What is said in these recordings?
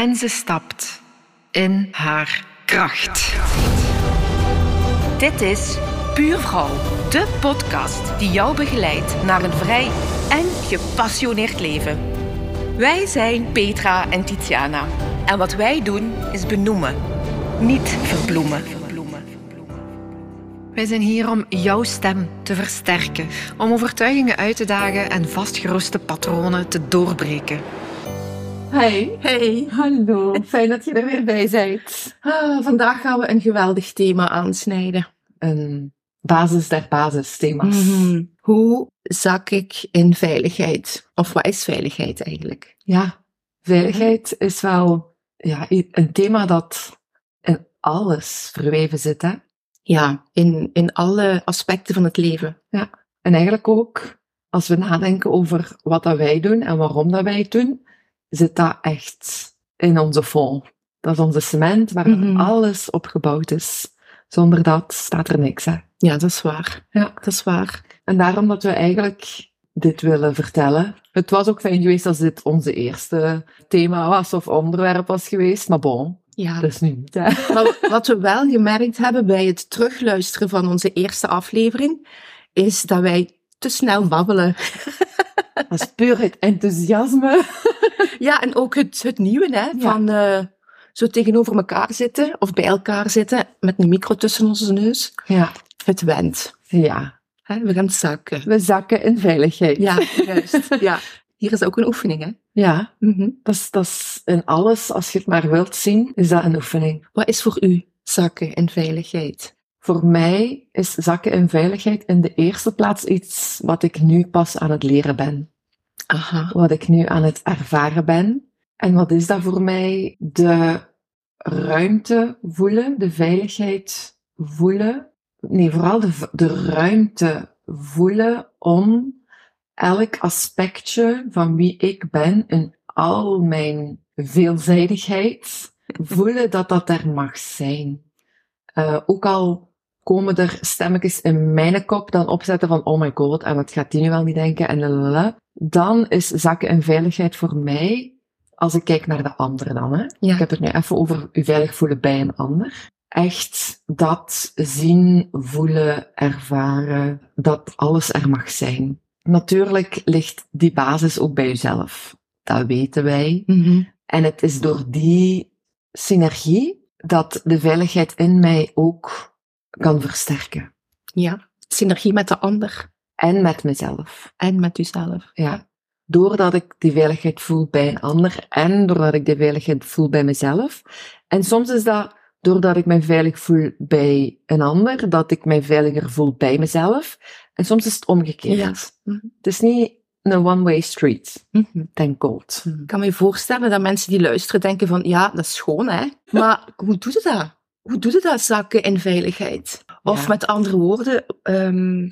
En ze stapt in haar kracht. Dit is Puurvrouw, de podcast die jou begeleidt naar een vrij en gepassioneerd leven. Wij zijn Petra en Tiziana. En wat wij doen is benoemen, niet verbloemen. Wij zijn hier om jouw stem te versterken, om overtuigingen uit te dagen en vastgeroeste patronen te doorbreken. Hey. Hey, Hallo, fijn dat je er weer bij bent. ah, vandaag gaan we een geweldig thema aansnijden. Een basis der basisthema's. Mhm. Hoe zak ik in veiligheid? Of wat is veiligheid eigenlijk? Ja, veiligheid is wel ja, een thema dat in alles verweven zit. Hè? Ja, in, in alle aspecten van het leven. En eigenlijk ook, als we nadenken over wat dat wij doen en waarom dat wij het doen, zit dat echt in onze fond. Dat is onze cement waar Mhm. alles op gebouwd is. Zonder dat staat er niks. Hè? Ja, dat is waar. Ja. Dat is waar. En daarom dat we eigenlijk dit willen vertellen. Het was ook fijn geweest als dit onze eerste thema was of onderwerp was geweest, maar bon, Ja. dat is nu niet. Hè? Maar wat we wel gemerkt hebben bij het terugluisteren van onze eerste aflevering, is dat wij te snel babbelen. Dat is puur het enthousiasme. Ja, en ook het, het nieuwe, hè, van eh, zo tegenover elkaar zitten of bij elkaar zitten met een micro tussen onze neus. Ja, Het went. ja. Hè, we gaan zakken. we zakken in veiligheid. Ja, juist. ja. Hier is ook een oefening, hè. ja Mhm. dat, is, dat is in alles, als je het maar wilt zien, is dat een oefening. Wat is voor u zakken en veiligheid? Voor mij is zakken in veiligheid in de eerste plaats iets wat ik nu pas aan het leren ben. Aha. wat ik nu aan het ervaren ben. En wat is dat voor mij? De ruimte voelen, de veiligheid voelen. Nee, vooral de, de ruimte voelen om elk aspectje van wie ik ben in al mijn veelzijdigheid, voelen dat dat er mag zijn. Eh, ook al komen er stemmetjes in mijn kop dan opzetten van oh my god, en wat gaat die nu wel niet denken en lalala. Dan is zakken en veiligheid voor mij, als ik kijk naar de ander dan, hè. Ja. Ik heb het nu even over u veilig voelen bij een ander. Echt dat zien, voelen, ervaren, dat alles er mag zijn. Natuurlijk ligt die basis ook bij uzelf. Dat weten wij. Mhm. En het is door die synergie dat de veiligheid in mij ook kan versterken. Ja. Synergie met de ander En met mezelf. en met uzelf. Ja. Doordat ik die veiligheid voel bij een ander en doordat ik die veiligheid voel bij mezelf. En soms is dat doordat ik mij veilig voel bij een ander, dat ik mij veiliger voel bij mezelf. En soms is het omgekeerd. Ja. Mhm. Het is niet een one-way street, Mhm. thank God. Ik kan me je voorstellen dat mensen die luisteren denken van, ja, dat is schoon, hè. Maar hoe doe je dat? Hoe doe je dat, zakken in veiligheid? Of Ja. met andere woorden, ehm,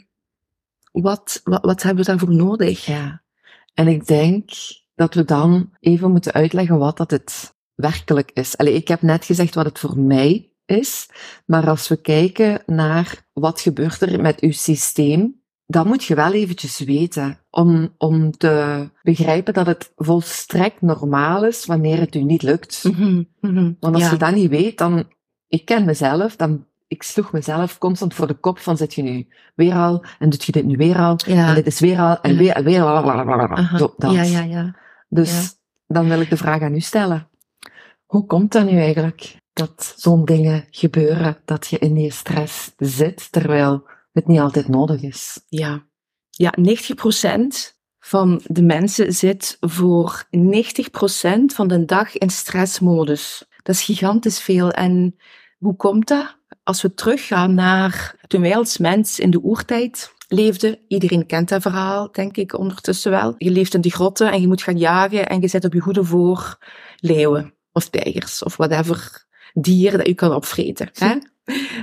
wat, wat, wat hebben we daarvoor nodig? Ja. En ik denk dat we dan even moeten uitleggen wat dat het werkelijk is. Allee, ik heb net gezegd wat het voor mij is, maar als we kijken naar wat gebeurt er met uw systeem, dan moet je wel eventjes weten om, om te begrijpen dat het volstrekt normaal is wanneer het u niet lukt. Mhm, mhm. Want als ja. je dat niet weet, dan... Ik ken mezelf, dan... Ik sloeg mezelf constant voor de kop van zit je nu weer al en doet je dit nu weer al Ja. en dit is weer al en weer en weer. blablabla. Zo, dat. ja, ja, ja. Dus Ja. dan wil ik de vraag aan u stellen. Hoe komt dat nu eigenlijk dat zo'n dingen gebeuren, dat je in die stress zit, terwijl het niet altijd nodig is? Ja, ja 90% van de mensen zit voor 90% van de dag in stressmodus. Dat is gigantisch veel. En hoe komt dat? Als we teruggaan naar toen wij als mens in de oertijd leefden, iedereen kent dat verhaal, denk ik ondertussen wel. Je leeft in de grotten en je moet gaan jagen en je zet op je hoede voor leeuwen of tijgers of whatever dier dat je kan opvreten. Hè?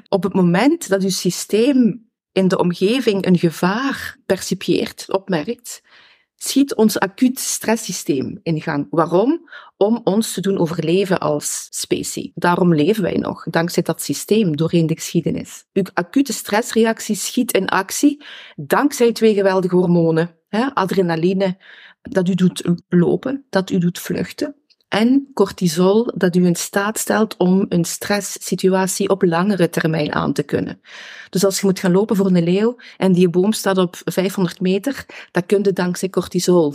Op het moment dat je systeem in de omgeving een gevaar percipieert, opmerkt, schiet ons acuut stresssysteem in gang. Waarom? Om ons te doen overleven als specie. Daarom leven wij nog, dankzij dat systeem doorheen de geschiedenis. Uw acute stressreactie schiet in actie dankzij twee geweldige hormonen. Hè? Adrenaline, dat u doet lopen, dat u doet vluchten. En cortisol dat u in staat stelt om een stresssituatie op langere termijn aan te kunnen. Dus als je moet gaan lopen voor een leeuw en die boom staat op 500 meter, dat kun je dankzij cortisol.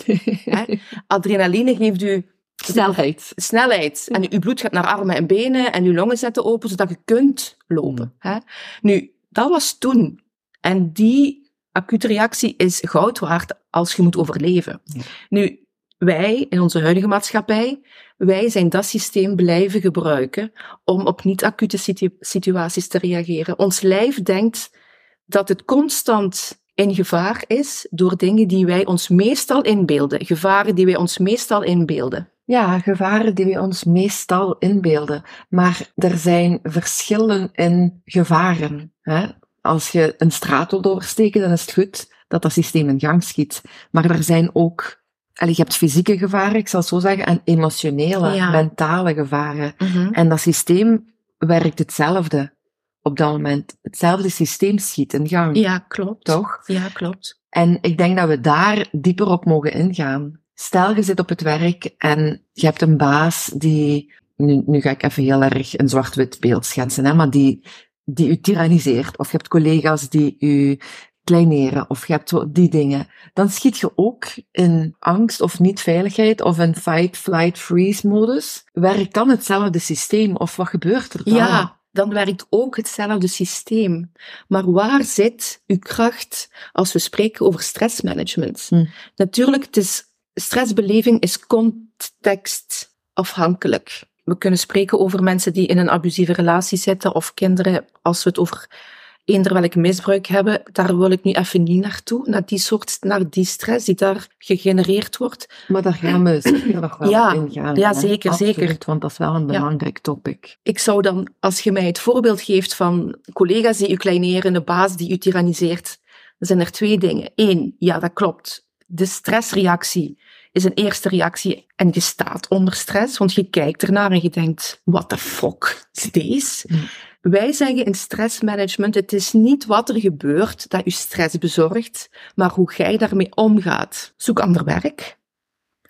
Adrenaline geeft u Snelheid. Snelheid. En uw bloed gaat naar armen en benen en uw longen zetten open, zodat je kunt lopen. Hè? Nu, dat was toen. En die acute reactie is goud waard als je moet overleven. Nu, wij in onze huidige maatschappij, wij zijn dat systeem blijven gebruiken om op niet-acute situaties te reageren. Ons lijf denkt dat het constant in gevaar is door dingen die wij ons meestal inbeelden. Gevaren die wij ons meestal inbeelden. Ja, gevaren die we ons meestal inbeelden. Maar er zijn verschillen in gevaren. Hè? Als je een straat wil doorsteken, dan is het goed dat dat systeem in gang schiet. Maar er zijn ook je hebt fysieke gevaren, ik zal het zo zeggen, en emotionele, mentale gevaren. Mhm. En dat systeem werkt hetzelfde op dat moment. Hetzelfde systeem schiet in gang. Ja, klopt. Toch? Ja, klopt. En ik denk dat we daar dieper op mogen ingaan. Stel, je zit op het werk en je hebt een baas die, nu, nu ga ik even heel erg een zwart-wit beeld schetsen, hè, maar die, die u tyranniseert. Of je hebt collega's die u kleineren, of je hebt die dingen. Dan schiet je ook in angst of niet-veiligheid of in fight, flight, freeze modus. Werkt dan hetzelfde systeem of wat gebeurt er dan? Ja, dan werkt ook hetzelfde systeem. Maar waar zit uw kracht als we spreken over stressmanagement? Hm. Natuurlijk, het is stressbeleving is contextafhankelijk. We kunnen spreken over mensen die in een abusieve relatie zitten of kinderen, als we het over eender welk misbruik hebben, daar wil ik nu even niet naartoe, naar die soort, naar die stress die daar gegenereerd wordt. Maar daar gaan we zeker nog wel Ja, in gaan. ja, zeker, Absoluut, zeker. Want dat is wel een belangrijk topic. Ik zou dan, als je mij het voorbeeld geeft van collega's die u kleineren, een baas die u tyranniseert, dan zijn er twee dingen. Eén, ja, dat klopt. De stressreactie is een eerste reactie en je staat onder stress, want je kijkt ernaar en je denkt, what the fuck is deze? Wij zeggen in stressmanagement, het is niet wat er gebeurt dat je stress bezorgt, maar hoe jij daarmee omgaat. Zoek ander werk.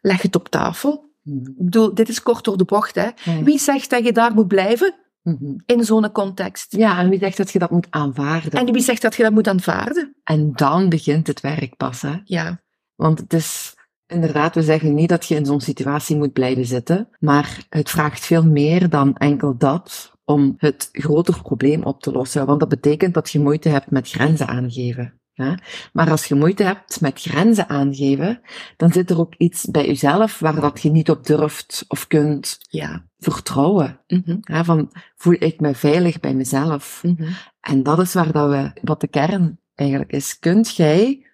Leg het op tafel. Mhm. Ik bedoel, dit is kort door de bocht, hè. Ja. Wie zegt dat je daar moet blijven Mhm. in zo'n context? Ja, en wie zegt dat je dat moet aanvaarden? En wie zegt dat je dat moet aanvaarden? En dan begint het werk pas, hè. Ja. Want het is inderdaad, we zeggen niet dat je in zo'n situatie moet blijven zitten, maar het vraagt veel meer dan enkel dat om het groter probleem op te lossen. Want dat betekent dat je moeite hebt met grenzen aangeven. Hè? Maar als je moeite hebt met grenzen aangeven, dan zit er ook iets bij jezelf waar dat je niet op durft of kunt Ja. vertrouwen. Mhm. Hè? Van, voel ik me veilig bij mezelf? Mhm. En dat is waar dat we, wat de kern eigenlijk is. Kunt jij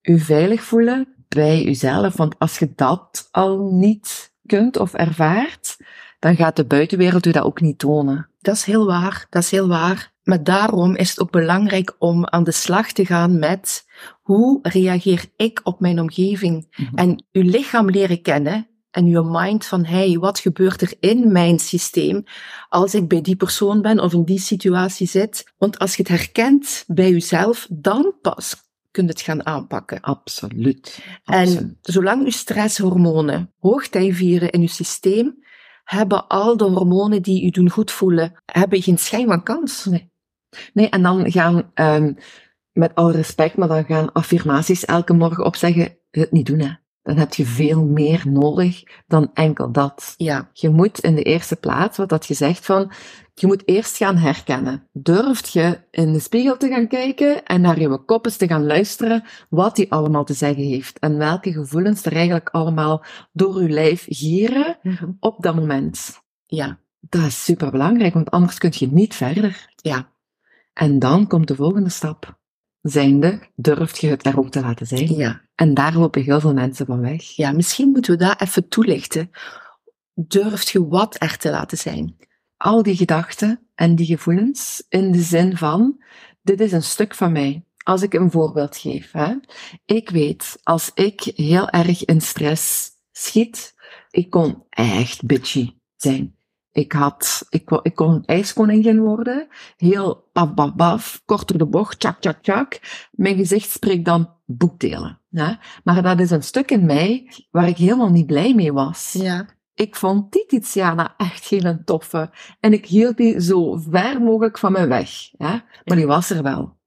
je veilig voelen bij jezelf? Want als je dat al niet kunt of ervaart, dan gaat de buitenwereld je dat ook niet tonen. Dat is heel waar, dat is heel waar. Maar daarom is het ook belangrijk om aan de slag te gaan met hoe reageer ik op mijn omgeving? Mhm. En uw lichaam leren kennen en uw mind van, hey, wat gebeurt er in mijn systeem als ik bij die persoon ben of in die situatie zit? Want als je het herkent bij jezelf, dan pas kun je het gaan aanpakken. Absoluut. En Absoluut. zolang uw stresshormonen hoogtij vieren in uw systeem, hebben al de hormonen die u doen goed voelen, hebben geen schijn van kans. Nee. Nee, en dan gaan, ehm, met alle respect, maar dan gaan affirmaties elke morgen opzeggen, het niet doen hè. Dan heb je veel meer nodig dan enkel dat. Ja, Je moet in de eerste plaats, wat dat je zegt van, je moet eerst gaan herkennen. Durft je in de spiegel te gaan kijken en naar je kop eens te gaan luisteren wat die allemaal te zeggen heeft en welke gevoelens er eigenlijk allemaal door je lijf gieren op dat moment. ja, Dat is super belangrijk, want anders kun je niet verder. ja, En dan komt de volgende stap. Zijnde, durft je het er ook te laten zijn? ja. En daar lopen heel veel mensen van weg. Ja, misschien moeten we dat even toelichten. Durft je wat er te laten zijn? al die gedachten en die gevoelens in de zin van, dit is een stuk van mij. Als ik een voorbeeld geef, hè. Ik weet, als ik heel erg in stress schiet, ik kon echt bitchy zijn. Ik had, ik, ik kon een ijskoningin worden, heel paf, paf, paf, kort door de bocht, tjak, tjak, tjak. Mijn gezicht spreekt dan boekdelen. Hè? Maar dat is een stuk in mij waar ik helemaal niet blij mee was. Ja, ik vond die Tiziana echt geen toffe. En ik hield die zo ver mogelijk van me weg. Hè? Maar die was er wel.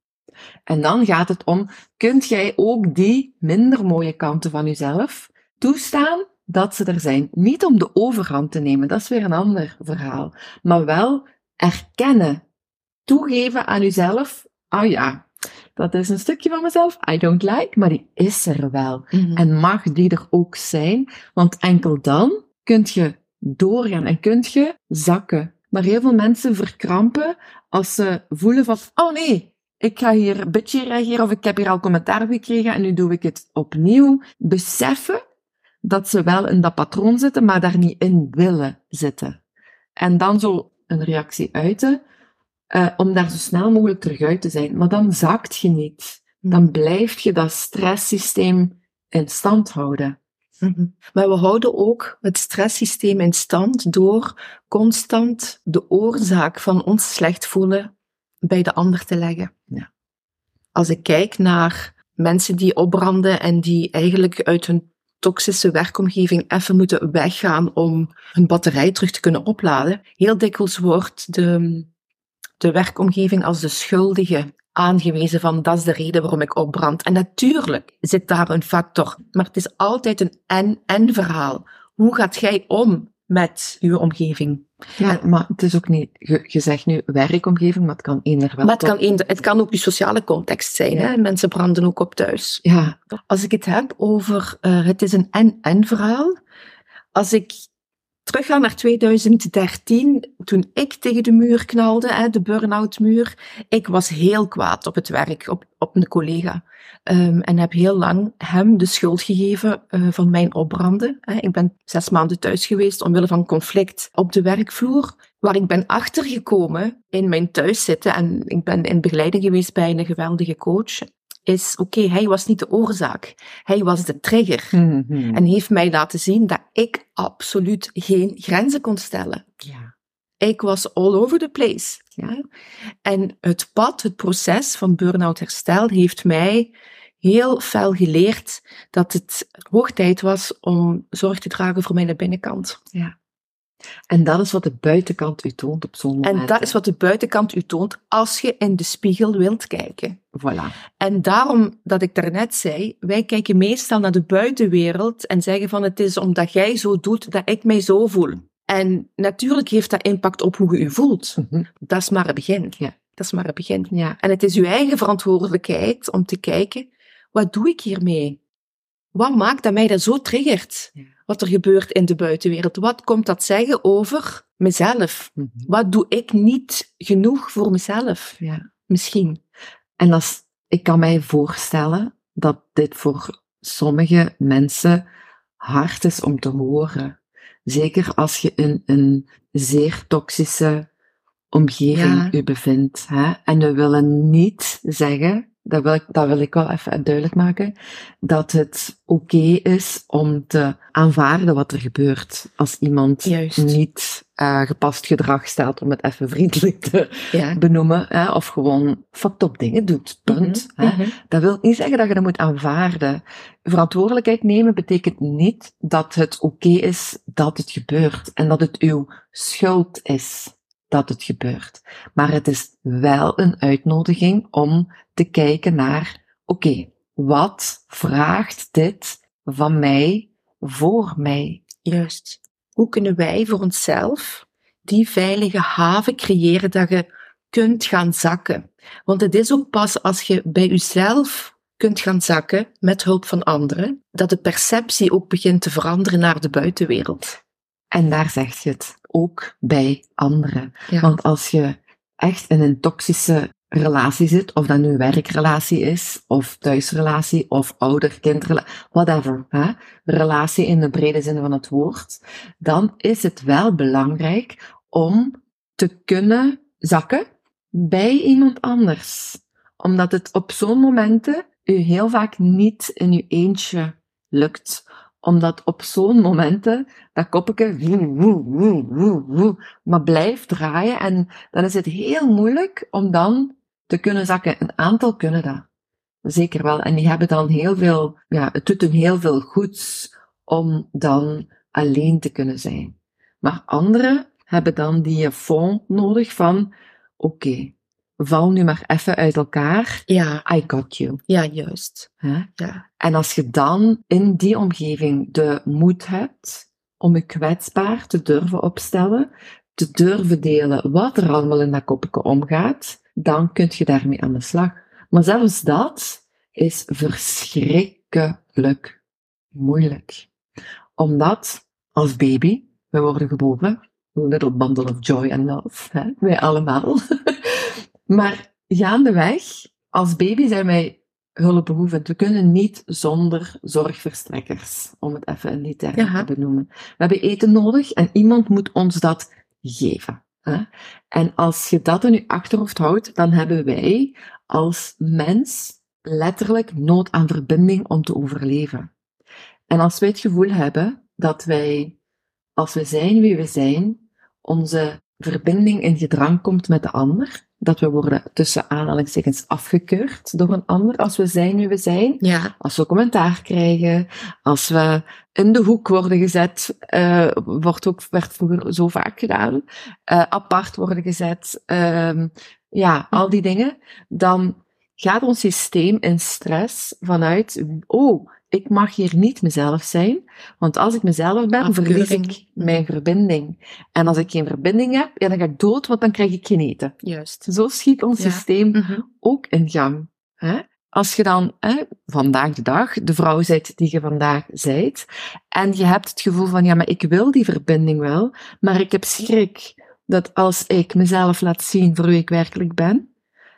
En dan gaat het om, kunt jij ook die minder mooie kanten van jezelf toestaan dat ze er zijn? Niet om de overhand te nemen, dat is weer een ander verhaal. Maar wel erkennen, toegeven aan jezelf, oh ja, dat is een stukje van mezelf, I don't like, maar die is er wel. Mhm. En mag die er ook zijn, want enkel dan kunt je doorgaan en kunt je zakken. Maar heel veel mensen verkrampen als ze voelen van, oh nee, ik ga hier een beetje reageren of ik heb hier al commentaar gekregen en nu doe ik het opnieuw. Beseffen dat ze wel in dat patroon zitten, maar daar niet in willen zitten. En dan zo een reactie uiten, eh, om daar zo snel mogelijk terug uit te zijn. Maar dan zakt je niet. Dan blijf je dat stresssysteem in stand houden. Mhm. Maar we houden ook het stresssysteem in stand door constant de oorzaak van ons slecht voelen bij de ander te leggen. Ja. Als ik kijk naar mensen die opbranden en die eigenlijk uit hun toxische werkomgeving even moeten weggaan om hun batterij terug te kunnen opladen, heel dikwijls wordt de, de werkomgeving als de schuldige aangewezen van dat is de reden waarom ik opbrand. En natuurlijk zit daar een factor, maar het is altijd een en-en verhaal. Hoe gaat jij om met uw omgeving? Ja, maar het is ook niet, je, je zegt nu werkomgeving, maar het kan eender wel. Maar het kan, eender- het kan ook je sociale context zijn. Ja. Hè? Mensen branden ook op thuis. Ja, Als ik het heb over eh, het is een en-en verhaal. Als ik terugga naar 2013, toen ik tegen de muur knalde, hè, de burn-out muur, ik was heel kwaad op het werk, op, op een collega. Ehm, en heb heel lang hem de schuld gegeven eh, van mijn opbranden. Hè. Ik ben zes maanden thuis geweest omwille van conflict op de werkvloer, waar ik ben achtergekomen in mijn thuiszitten. En ik ben in begeleiding geweest bij een geweldige coach. Is oké, hij was niet de oorzaak. Hij was de trigger. Mhm. En heeft mij laten zien dat ik absoluut geen grenzen kon stellen. ja. Ik was all over the place. Ja? En het pad, het proces van burn-out herstel heeft mij heel fel geleerd dat het hoog tijd was om zorg te dragen voor mijn binnenkant. En dat is wat de buitenkant u toont op zo'n moment. En dat is wat de buitenkant u toont als je in de spiegel wilt kijken. Voilà. En daarom dat ik daarnet zei, wij kijken meestal naar de buitenwereld en zeggen van het is omdat jij zo doet dat ik mij zo voel. En natuurlijk heeft dat impact op hoe je je voelt. Mhm. Dat is maar het begin. Ja. Dat is maar het begin. Ja. En het is uw eigen verantwoordelijkheid om te kijken, wat doe ik hiermee? Wat maakt dat mij dat zo triggert? Ja. Wat er gebeurt in de buitenwereld? Wat komt dat zeggen over mezelf? Mhm. Wat doe ik niet genoeg voor mezelf? ja. Misschien. En ik kan mij voorstellen dat dit voor sommige mensen hard is om te horen. Zeker als je in een zeer toxische omgeving Ja. je bevindt. Hè? En we willen niet zeggen, dat wil, ik, dat wil ik wel even duidelijk maken, dat het oké is om te aanvaarden wat er gebeurt als iemand Juist. niet eh, gepast gedrag stelt, om het even vriendelijk te Ja. benoemen, hè, of gewoon fucked up dingen doet. Punt. Mhm, hè. mhm. Dat wil niet zeggen dat je dat moet aanvaarden. Verantwoordelijkheid nemen betekent niet dat het oké is dat het gebeurt en dat het uw schuld is dat het gebeurt. Maar het is wel een uitnodiging om te kijken naar, oké, wat vraagt dit van mij voor mij? Juist. Hoe kunnen wij voor onszelf die veilige haven creëren dat je kunt gaan zakken? Want het is ook pas als je bij jezelf kunt gaan zakken met hulp van anderen, dat de perceptie ook begint te veranderen naar de buitenwereld. En daar zegt je het ook bij anderen. Ja. Want als je echt in een toxische relatie zit, of dat nu werkrelatie is, of thuisrelatie, of ouder-kindrelatie, whatever, hè? relatie in de brede zin van het woord, dan is het wel belangrijk om te kunnen zakken bij iemand anders. Omdat het op zo'n momenten u heel vaak niet in uw eentje lukt. Omdat op zo'n momenten dat woe, woe, woe, woe, maar blijft draaien. En dan is het heel moeilijk om dan te kunnen zakken. Een aantal kunnen dat. Zeker wel. En die hebben dan heel veel, ja, het doet hun heel veel goeds om dan alleen te kunnen zijn. Maar anderen hebben dan die fond nodig van, oké, val nu maar even uit elkaar. Ja, I got you. ja juist. Ja. En als je dan in die omgeving de moed hebt om je kwetsbaar te durven opstellen, te durven delen wat er allemaal in dat koppetje omgaat, dan kun je daarmee aan de slag. Maar zelfs dat is verschrikkelijk moeilijk. Omdat als baby, we worden geboren, een little bundle of joy and love, hè? wij allemaal. maar gaandeweg, als baby zijn wij hulpbehoevend. We kunnen niet zonder zorgverstrekkers, om het even in die termen Ja. te benoemen. We hebben eten nodig en iemand moet ons dat geven. Hè? En als je dat in je achterhoofd houdt, dan hebben wij als mens letterlijk nood aan verbinding om te overleven. En als wij het gevoel hebben dat wij, als we zijn wie we zijn, onze verbinding in gedrang komt met de ander, dat we worden tussen aanhalingstekens afgekeurd door een ander als we zijn wie we zijn, Ja. als we commentaar krijgen, als we in de hoek worden gezet, eh, wordt ook, werd vroeger zo vaak gedaan, eh, apart worden gezet, ehm, ja, al die dingen, dan gaat ons systeem in stress vanuit, oh, ik mag hier niet mezelf zijn, want als ik mezelf ben, verlies ik mijn verbinding. En als ik geen verbinding heb, ja, dan ga ik dood, want dan krijg ik geen eten. Juist. Zo schiet ons Ja. systeem Mhm. ook in gang. Hè? Als je dan hè, vandaag de dag de vrouw bent die je vandaag zijt, en je hebt het gevoel van, ja, maar ik wil die verbinding wel, maar ik heb schrik dat als ik mezelf laat zien voor wie ik werkelijk ben,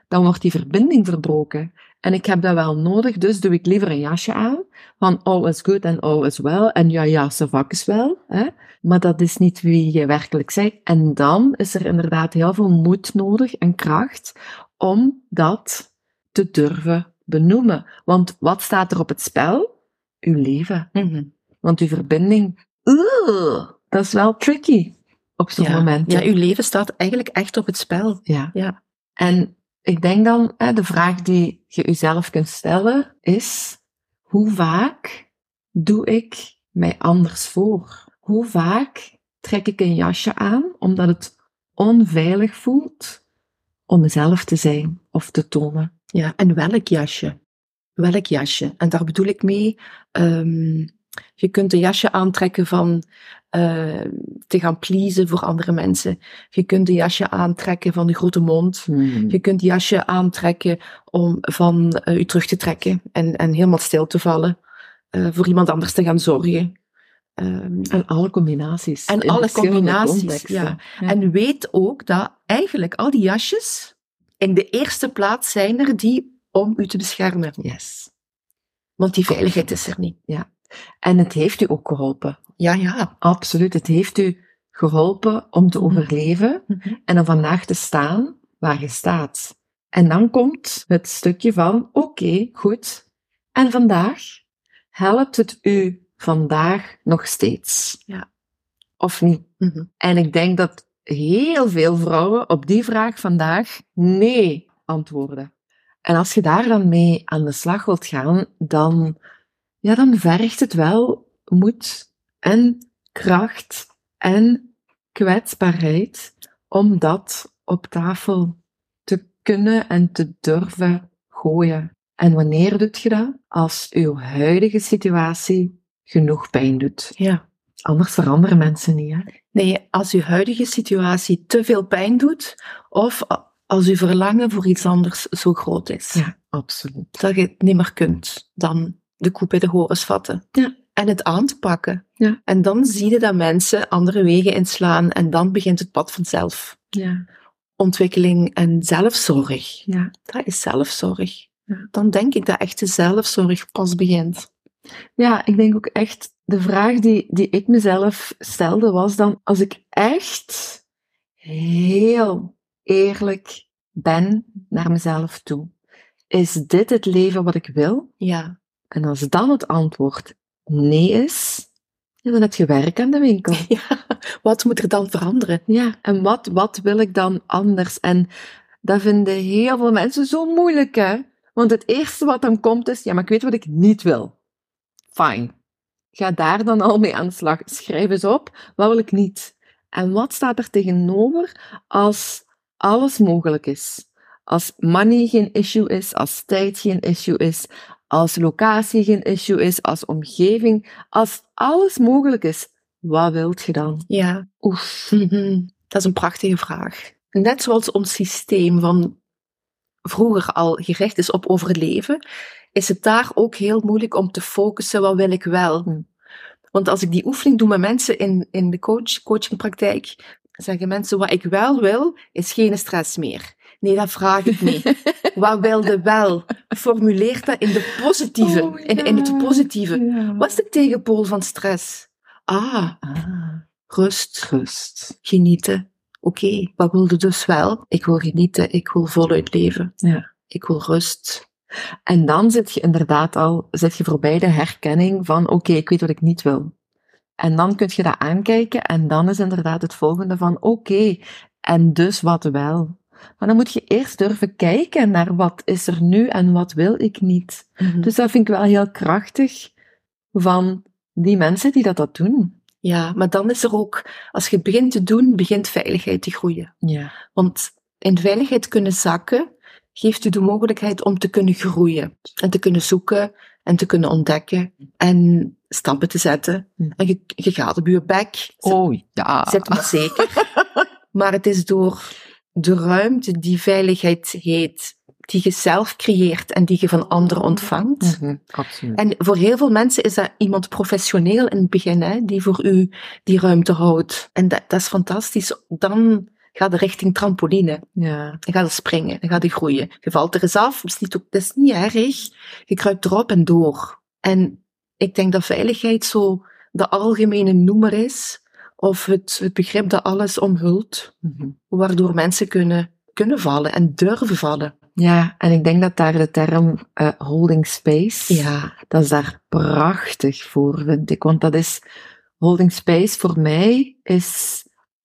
dan wordt die verbinding verbroken. En ik heb dat wel nodig, dus doe ik liever een jasje aan, van all is good and all is well, en ja, ja, ze vak is wel, hè? maar dat is niet wie je werkelijk bent. En dan is er inderdaad heel veel moed nodig en kracht om dat te durven benoemen. Want wat staat er op het spel? Uw leven. Mhm. Want uw verbinding, oeh, dat is wel tricky op zo'n Ja. moment. ja, uw leven staat eigenlijk echt op het spel. Ja. Ja. En ik denk dan, hè, de vraag die je jezelf kunt stellen is, hoe vaak doe ik mij anders voor? Hoe vaak trek ik een jasje aan omdat het onveilig voelt om mezelf te zijn of te tonen? Ja, en welk jasje? Welk jasje? En daar bedoel ik mee, ehm, je kunt een jasje aantrekken van eh, te gaan pleasen voor andere mensen. Je kunt een jasje aantrekken van de grote mond. Je kunt een jasje aantrekken om van eh, u terug te trekken en, en helemaal stil te vallen. eh, voor iemand anders te gaan zorgen. Ehm, En alle combinaties. En alle combinaties, contexten. ja. En weet ook dat eigenlijk al die jasjes in de eerste plaats zijn er die om u te beschermen. Yes. Want die veiligheid is er niet. En het heeft u ook geholpen. Ja, ja. Absoluut. Het heeft u geholpen om te Mhm. overleven en om vandaag te staan waar je staat. En dan komt het stukje van, oké, goed. En vandaag helpt het u vandaag nog steeds? Ja. Of niet? Mhm. En ik denk dat heel veel vrouwen op die vraag vandaag nee antwoorden. En als je daar dan mee aan de slag wilt gaan, dan, ja, dan vergt het wel moed en kracht en kwetsbaarheid om dat op tafel te kunnen en te durven gooien. En wanneer doet je dat? Als uw huidige situatie genoeg pijn doet. Ja. Anders veranderen mensen niet, hè? Nee, als uw huidige situatie te veel pijn doet, of als uw verlangen voor iets anders zo groot is, Ja, absoluut. dat je het niet meer kunt, dan de koe bij de horens vatten. Ja. En het aan te pakken. Ja. En dan zie je dat mensen andere wegen inslaan en dan begint het pad vanzelf. Ja, Ontwikkeling en zelfzorg. ja. Dat is zelfzorg. Ja. Dan denk ik dat echte zelfzorg pas begint. Ja, ik denk ook echt, de vraag die, die ik mezelf stelde was dan, als ik echt heel eerlijk ben naar mezelf toe, is dit het leven wat ik wil? Ja. En als dan het antwoord nee is, dan heb je werk aan de winkel. ja. Wat moet er dan veranderen? Ja, en wat, wat wil ik dan anders? En dat vinden heel veel mensen zo moeilijk, hè? Want het eerste wat dan komt is, ja, maar ik weet wat ik niet wil. Fine. Ga daar dan al mee aan de slag. Schrijf eens op, wat wil ik niet? En wat staat er tegenover als alles mogelijk is? Als money geen issue is, als tijd geen issue is, als locatie geen issue is, als omgeving, als alles mogelijk is, wat wilt je dan? Ja. Oef. Mhm. Dat is een prachtige vraag. Net zoals ons systeem van vroeger al gericht is op overleven, is het daar ook heel moeilijk om te focussen, wat wil ik wel? Hm. Want als ik die oefening doe met mensen in, in de coach, coachingpraktijk, zeggen mensen, wat ik wel wil, is geen stress meer. Nee, dat vraag ik niet. wat wilde wel? Formuleer dat in de positieve, Oh, in, in het positieve. Ja. Wat is de tegenpool van stress? Ah, Ah, rust, rust. genieten. Oké, wat wilde dus wel? Ik wil genieten, ik wil voluit leven. Ja. Ik wil rust. En dan zit je inderdaad al zit je voorbij de herkenning van oké, ik weet wat ik niet wil. En dan kun je dat aankijken en dan is inderdaad het volgende van oké, en dus wat wel. Maar dan moet je eerst durven kijken naar wat is er nu en wat wil ik niet. Dus dat vind ik wel heel krachtig van die mensen die dat, dat doen. Ja, maar dan is er ook, als je begint te doen, begint veiligheid te groeien. Ja. Want in veiligheid kunnen zakken geeft u de mogelijkheid om te kunnen groeien. En te kunnen zoeken en te kunnen ontdekken en stappen te zetten. Hm. En je, je gaat op je bek. Oh ja. Zet me zeker. maar het is door de ruimte die veiligheid heet, die je zelf creëert en die je van anderen ontvangt. Mhm, absoluut. En voor heel veel mensen is dat iemand professioneel in het begin, hè, die voor u die ruimte houdt. En dat, dat is fantastisch. Dan gaat de richting trampoline. Ja. Dan gaat er springen, dan gaat er groeien. Je valt er eens af, dat is niet, dat is niet erg. Je kruipt erop en door. En ik denk dat veiligheid zo de algemene noemer is, of het, het begrip dat alles omhult, Mhm. waardoor mensen kunnen, kunnen vallen en durven vallen. Ja, en ik denk dat daar de term eh, holding space, Ja, dat is daar prachtig voor, vind ik. Want dat is, holding space voor mij is,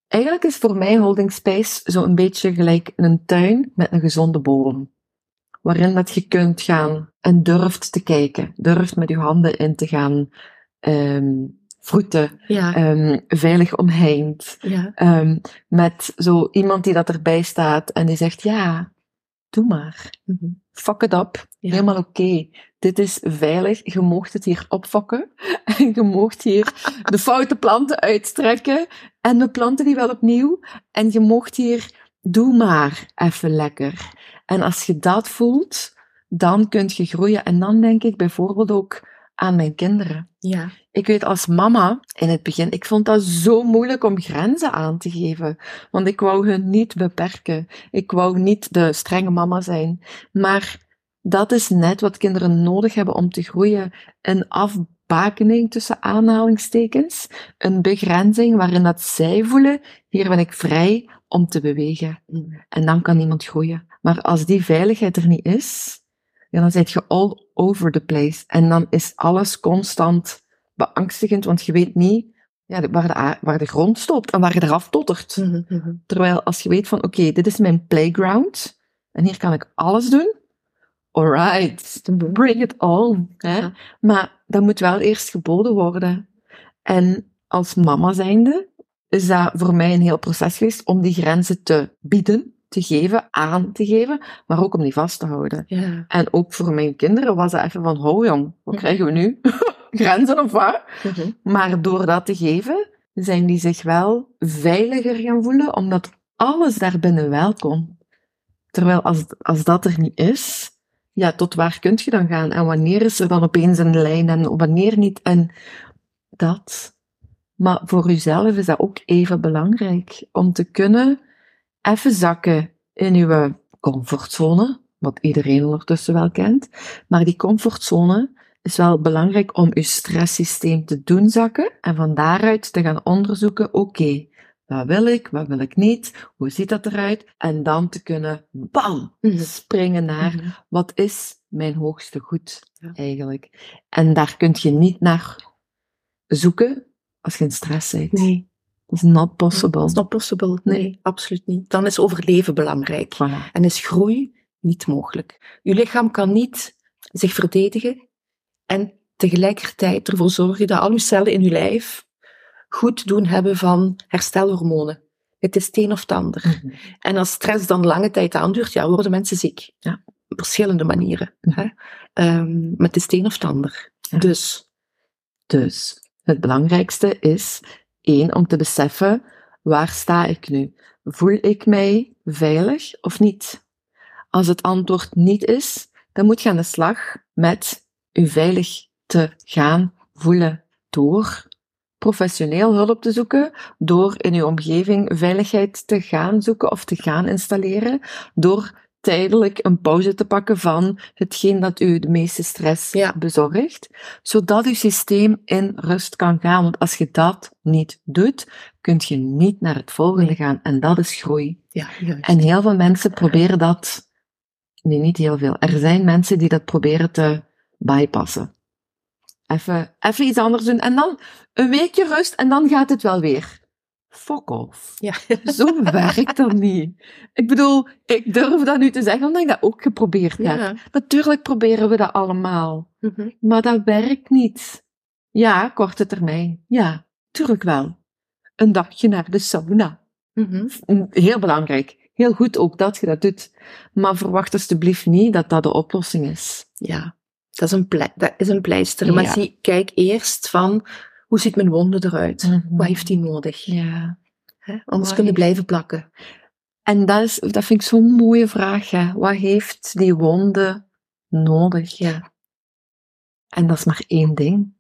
eigenlijk is voor mij holding space zo'n beetje gelijk een tuin met een gezonde bodem. Waarin dat je kunt gaan en durft te kijken, durft met je handen in te gaan, ehm vroeten, ja, ehm, veilig omheind. ja. Ehm, met zo iemand die dat erbij staat en die zegt, ja, doe maar. Mhm. Fuck it up. Ja. Helemaal oké. Dit is veilig. Je moogt het hier opfokken. En je moogt hier de foute planten uitstrekken. En we planten die wel opnieuw. En je moogt hier, doe maar even lekker. En als je dat voelt, dan kun je groeien. En dan denk ik bijvoorbeeld ook aan mijn kinderen. ja. Ik weet als mama in het begin, ik vond dat zo moeilijk om grenzen aan te geven. Want ik wou hun niet beperken. Ik wou niet de strenge mama zijn. Maar dat is net wat kinderen nodig hebben om te groeien. Een afbakening tussen aanhalingstekens. Een begrenzing waarin dat zij voelen, hier ben ik vrij om te bewegen. Mhm. En dan kan iemand groeien. Maar als die veiligheid er niet is, ja, dan zit je all over the place. En dan is alles constant beangstigend, want je weet niet ja, waar, de, waar de grond stopt en waar je eraf tottert. Mhm, mhm. Terwijl als je weet van, oké, dit is mijn playground en hier kan ik alles doen. Alright, bring it on. Hè? Ja. Maar dat moet wel eerst geboden worden. En als mama zijnde is dat voor mij een heel proces geweest om die grenzen te bieden, te geven, aan te geven, maar ook om die vast te houden. Ja. En ook voor mijn kinderen was dat even van, ho jong, wat Mhm. krijgen we nu? Grenzen of wat? Mhm. Maar door dat te geven, zijn die zich wel veiliger gaan voelen, omdat alles daarbinnen wel kon. Terwijl als, als dat er niet is, ja, tot waar kun je dan gaan? En wanneer is er dan opeens een lijn en wanneer niet? En dat. Maar voor jezelf is dat ook even belangrijk. Om te kunnen even zakken in je comfortzone, wat iedereen ondertussen wel kent. Maar die comfortzone is wel belangrijk om je stresssysteem te doen zakken en van daaruit te gaan onderzoeken, oké, wat wil ik, wat wil ik niet, hoe ziet dat eruit? En dan te kunnen, bam, Mhm. springen naar, Mhm. wat is mijn hoogste goed eigenlijk? En daar kun je niet naar zoeken als je in stress bent. Nee, Is not possible. is not possible. Nee, absoluut niet. Dan is overleven belangrijk. Voilà. En is groei niet mogelijk. Uw lichaam kan niet zich verdedigen en tegelijkertijd ervoor zorgen dat al uw cellen in uw lijf goed doen hebben van herstelhormonen. Het is het een of het ander. Mhm. En als stress dan lange tijd aanduurt, ja, worden mensen ziek. Ja. Op verschillende manieren. Mhm. Hè? Ehm, maar het is het een of het ander. Ja. Dus, Dus het belangrijkste is één om te beseffen waar sta ik nu? Voel ik mij veilig of niet? Als het antwoord niet is, dan moet je aan de slag met je veilig te gaan voelen door professioneel hulp te zoeken, door in je omgeving veiligheid te gaan zoeken of te gaan installeren, door tijdelijk een pauze te pakken van hetgeen dat u de meeste stress Ja. bezorgt, zodat uw systeem in rust kan gaan. Want als je dat niet doet, kun je niet naar het volgende gaan. En dat is groei. ja, juist. En heel veel mensen proberen dat. Nee, niet heel veel. Er zijn mensen die dat proberen te bypassen. Even, even iets anders doen. En dan een weekje rust en dan gaat het wel weer. Fuck off. ja. Zo werkt dat niet. Ik bedoel, ik durf dat nu te zeggen omdat ik dat ook geprobeerd heb. Ja. Natuurlijk proberen we dat allemaal. Mhm. Maar dat werkt niet. Ja, korte termijn. Ja, tuurlijk wel. Een dagje naar de sauna. Mhm. Heel belangrijk. Heel goed ook dat je dat doet. Maar verwacht alsjeblieft niet dat dat de oplossing is. Ja, dat is een, dat is een pleister. Maar Ja. zie, kijk eerst van, hoe ziet mijn wonde eruit? Mhm. Wat heeft die nodig? Ja. Hè? Anders Wat kunnen blijven plakken. En dat, is, dat vind ik zo'n mooie vraag. Hè. Wat heeft die wonde nodig? Ja. En dat is maar één ding.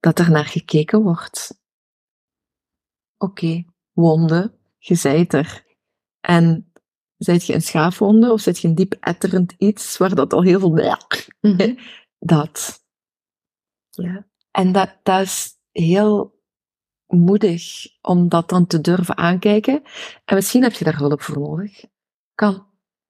Dat er naar gekeken wordt. Oké, wonde, je zijt er. En zijt je een schaafwonde of zit je een diep etterend iets waar dat al heel veel... Mhm. Dat. ja. En dat, dat is heel moedig om dat dan te durven aankijken. En misschien heb je daar hulp voor nodig. Kan.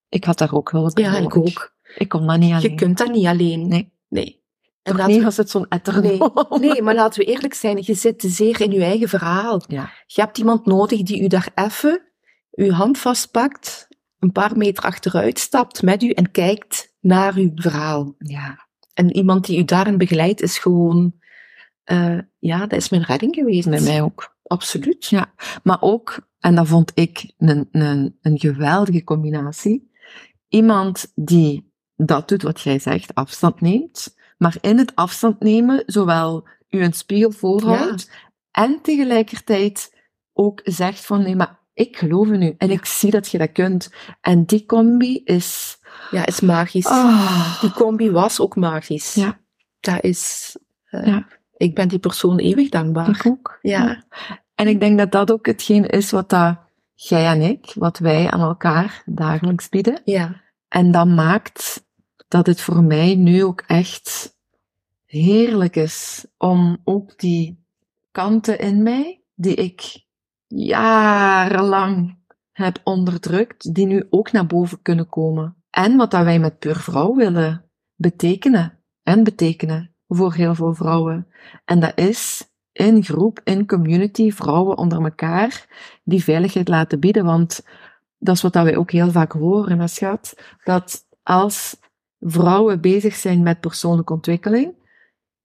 Ik had daar ook hulp voor Ja, nodig. ik ook. Ik kon dat niet alleen. Je kunt dat niet alleen. Nee. Nee. En Toch niet we- als het zo'n etter Nee, nee, maar laten we eerlijk zijn, je zit te zeer in je eigen verhaal. Ja. Je hebt iemand nodig die u daar even uw hand vastpakt, een paar meter achteruit stapt met u en kijkt naar uw verhaal. Ja. En iemand die u daarin begeleidt is gewoon, eh, ja, dat is mijn redding geweest. Bij mij ook. Absoluut. Ja. Maar ook, en dat vond ik een, een, een geweldige combinatie, iemand die dat doet wat jij zegt, afstand neemt, maar in het afstand nemen zowel u een spiegel voorhoudt en tegelijkertijd ook zegt van nee, maar ik geloof in u en ik zie dat je dat kunt. En die combi is... Ja, is magisch. Ah. Die combi was ook magisch. Ja. Dat is, eh, Ja. Ik ben die persoon eeuwig dankbaar. Ik ook. Ja. En ik denk dat dat ook hetgeen is wat dat jij en ik, wat wij aan elkaar dagelijks bieden. Ja. En dat maakt dat het voor mij nu ook echt heerlijk is om ook die kanten in mij, die ik jarenlang heb onderdrukt, die nu ook naar boven kunnen komen. En wat dat wij met Puur Vrouw willen betekenen en betekenen voor heel veel vrouwen. En dat is in groep, in community, vrouwen onder elkaar, die veiligheid laten bieden. Want dat is wat wij ook heel vaak horen, hè, schat. Dat als vrouwen bezig zijn met persoonlijke ontwikkeling,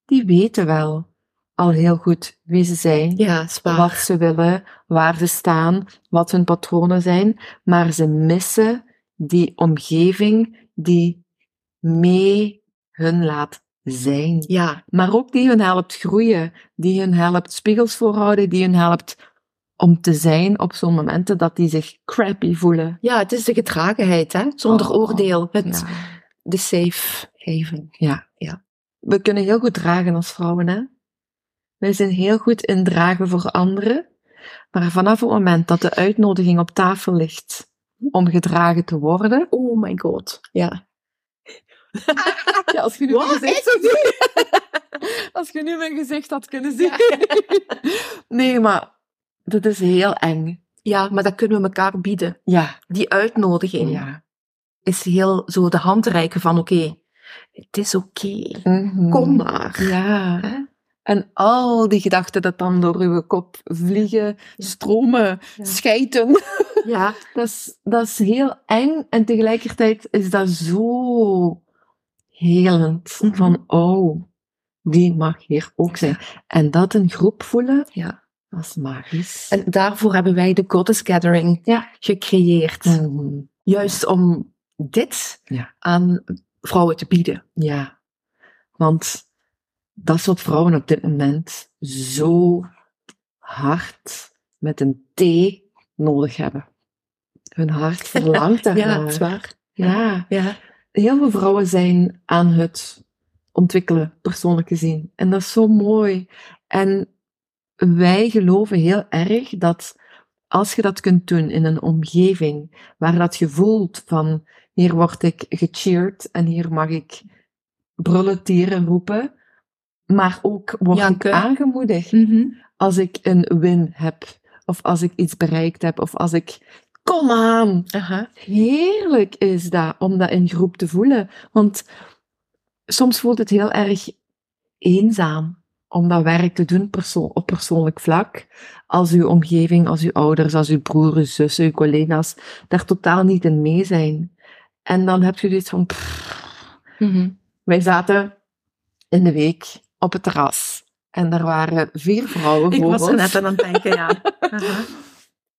die weten wel al heel goed wie ze zijn, Ja, waar. wat ze willen, waar ze staan, wat hun patronen zijn, maar ze missen die omgeving die mee hun laat zijn. Ja, Maar ook die hun helpt groeien, die hun helpt spiegels voorhouden, die hun helpt om te zijn op zo'n momenten dat die zich crappy voelen. ja, het is de gedragenheid, hè? zonder Oh, oordeel. Het, Ja. De safe haven. Ja. Ja. We kunnen heel goed dragen als vrouwen, hè? Wij zijn heel goed in dragen voor anderen. Maar vanaf het moment dat de uitnodiging op tafel ligt om gedragen te worden. Oh my god. Ja. Ja, als je nu mijn gezicht zou zien. Als je nu mijn gezicht had kunnen zien. Nee, maar dat is heel eng. Ja, maar dat kunnen we elkaar bieden. Ja. Die uitnodiging Ja. is heel zo de hand reiken van oké, het is oké. Mhm. Kom maar. Ja. Hè? En al die gedachten dat dan door uw kop vliegen, stromen, Ja. schijten. Ja, Dat is, dat is heel eng en tegelijkertijd is dat zo helend. Mhm. Van, oh, die mag hier ook zijn. En dat een groep voelen, Ja. dat is magisch. En daarvoor hebben wij de Goddess Gathering Ja. gecreëerd. Mhm. Juist om dit Ja. aan vrouwen te bieden. Ja, want dat is wat vrouwen op dit moment zo hard met een T nodig hebben. Hun hart verlangt Ja, daarnaar. dat is waar. Ja, Ja. Heel veel vrouwen zijn aan het ontwikkelen, persoonlijk gezien. En dat is zo mooi. En wij geloven heel erg dat als je dat kunt doen in een omgeving waar dat je voelt van hier word ik gecheerd en hier mag ik brullen, tieren roepen, maar ook word ik aangemoedigd Mhm. als ik een win heb of als ik iets bereikt heb of als ik kom aan, Aha. heerlijk is dat om dat in groep te voelen. Want soms voelt het heel erg eenzaam om dat werk te doen perso op persoonlijk vlak. Als uw omgeving, als uw ouders, als uw broer, uw zussen, uw collega's daar totaal niet in mee zijn. En dan heb je zoiets van... Mhm. wij zaten in de week op het terras. En er waren vier vrouwen Ik was er net aan het denken, ja.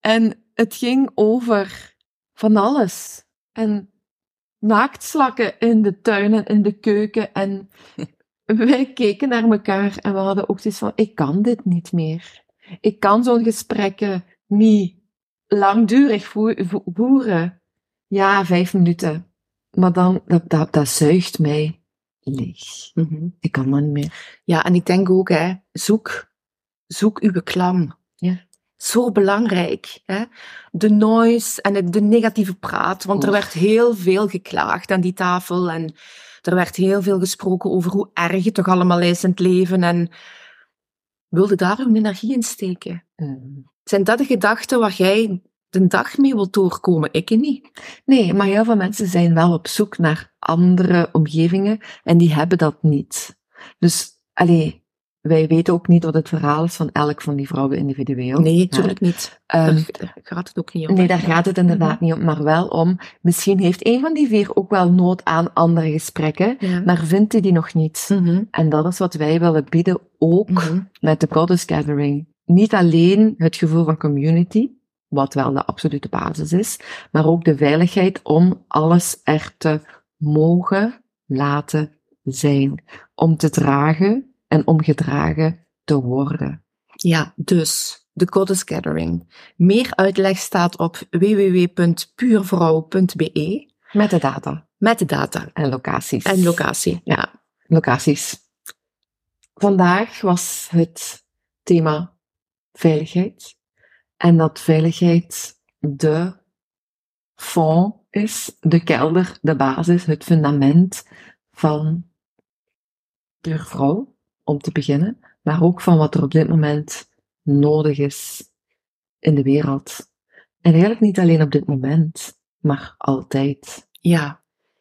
En het ging over van alles. En naaktslakken in de tuin en in de keuken. En wij keken naar elkaar en we hadden ook zoiets van, ik kan dit niet meer. Ik kan zo'n gesprekken niet langdurig voe- vo- voeren. Ja, vijf minuten. Maar dan, dat, dat, dat zuigt mij leeg. Mhm. Ik kan dat niet meer. Ja, en ik denk ook, hè, zoek, zoek uw klam. Ja. Zo belangrijk. Hè? De noise en het- de negatieve praat. Want er werd heel veel geklaagd aan die tafel. En er werd heel veel gesproken over hoe erg het toch allemaal is in het leven. En wilde daar uw energie in steken? Mm. Zijn dat de gedachten waar jij de dag mee wilt doorkomen? Ik niet. Nee, maar heel veel mensen zijn wel op zoek naar andere omgevingen en die hebben dat niet. Dus, allee, wij weten ook niet wat het verhaal is van elk van die vrouwen individueel. Nee, natuurlijk niet. Ehm, daar, daar gaat het ook niet om. nee, daar gaat het inderdaad niet om, maar wel om, misschien heeft een van die vier ook wel nood aan andere gesprekken, Ja. maar vindt hij die nog niet. Mhm. En dat is wat wij willen bieden, ook Mhm. met de Goddess Gathering. Niet alleen het gevoel van community, wat wel de absolute basis is, maar ook de veiligheid om alles er te mogen laten zijn. Om te dragen en om gedragen te worden. Ja, dus de Goddess Gathering. Meer uitleg staat op www.puurvrouw.be Met de data met de data en locaties. en locatie. Ja. locaties. Vandaag was het thema veiligheid. En dat veiligheid de fond is, de kelder, de basis, het fundament van de vrouw, om te beginnen. Maar ook van wat er op dit moment nodig is in de wereld. En eigenlijk niet alleen op dit moment, maar altijd. ja,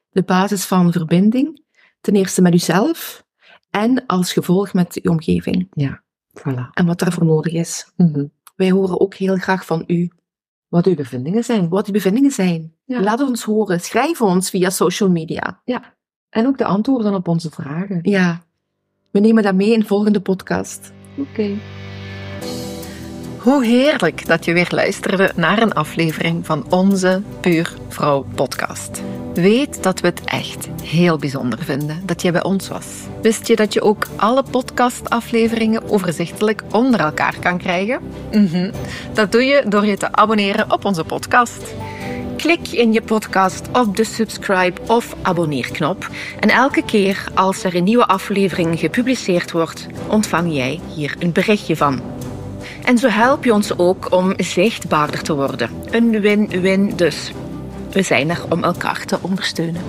de basis van verbinding. Ten eerste met uzelf en als gevolg met je omgeving. Voilà. En wat daarvoor nodig is. Mhm. Wij horen ook heel graag van u Wat uw bevindingen zijn. wat uw bevindingen zijn. Ja. Laat ons horen. Schrijf ons via social media. En ook de antwoorden op onze vragen. Ja, we nemen dat mee in de volgende podcast. Oké. Hoe heerlijk dat je weer luisterde naar een aflevering van onze Puur Vrouw podcast. Weet dat we het echt heel bijzonder vinden dat je bij ons was. Wist je dat je ook alle podcastafleveringen overzichtelijk onder elkaar kan krijgen? Mhm. Dat doe je door je te abonneren op onze podcast. Klik in je podcast op de subscribe of abonneerknop. En elke keer als er een nieuwe aflevering gepubliceerd wordt, ontvang jij hier een berichtje van. En zo help je ons ook om zichtbaarder te worden. Een win-win dus. We zijn er om elkaar te ondersteunen.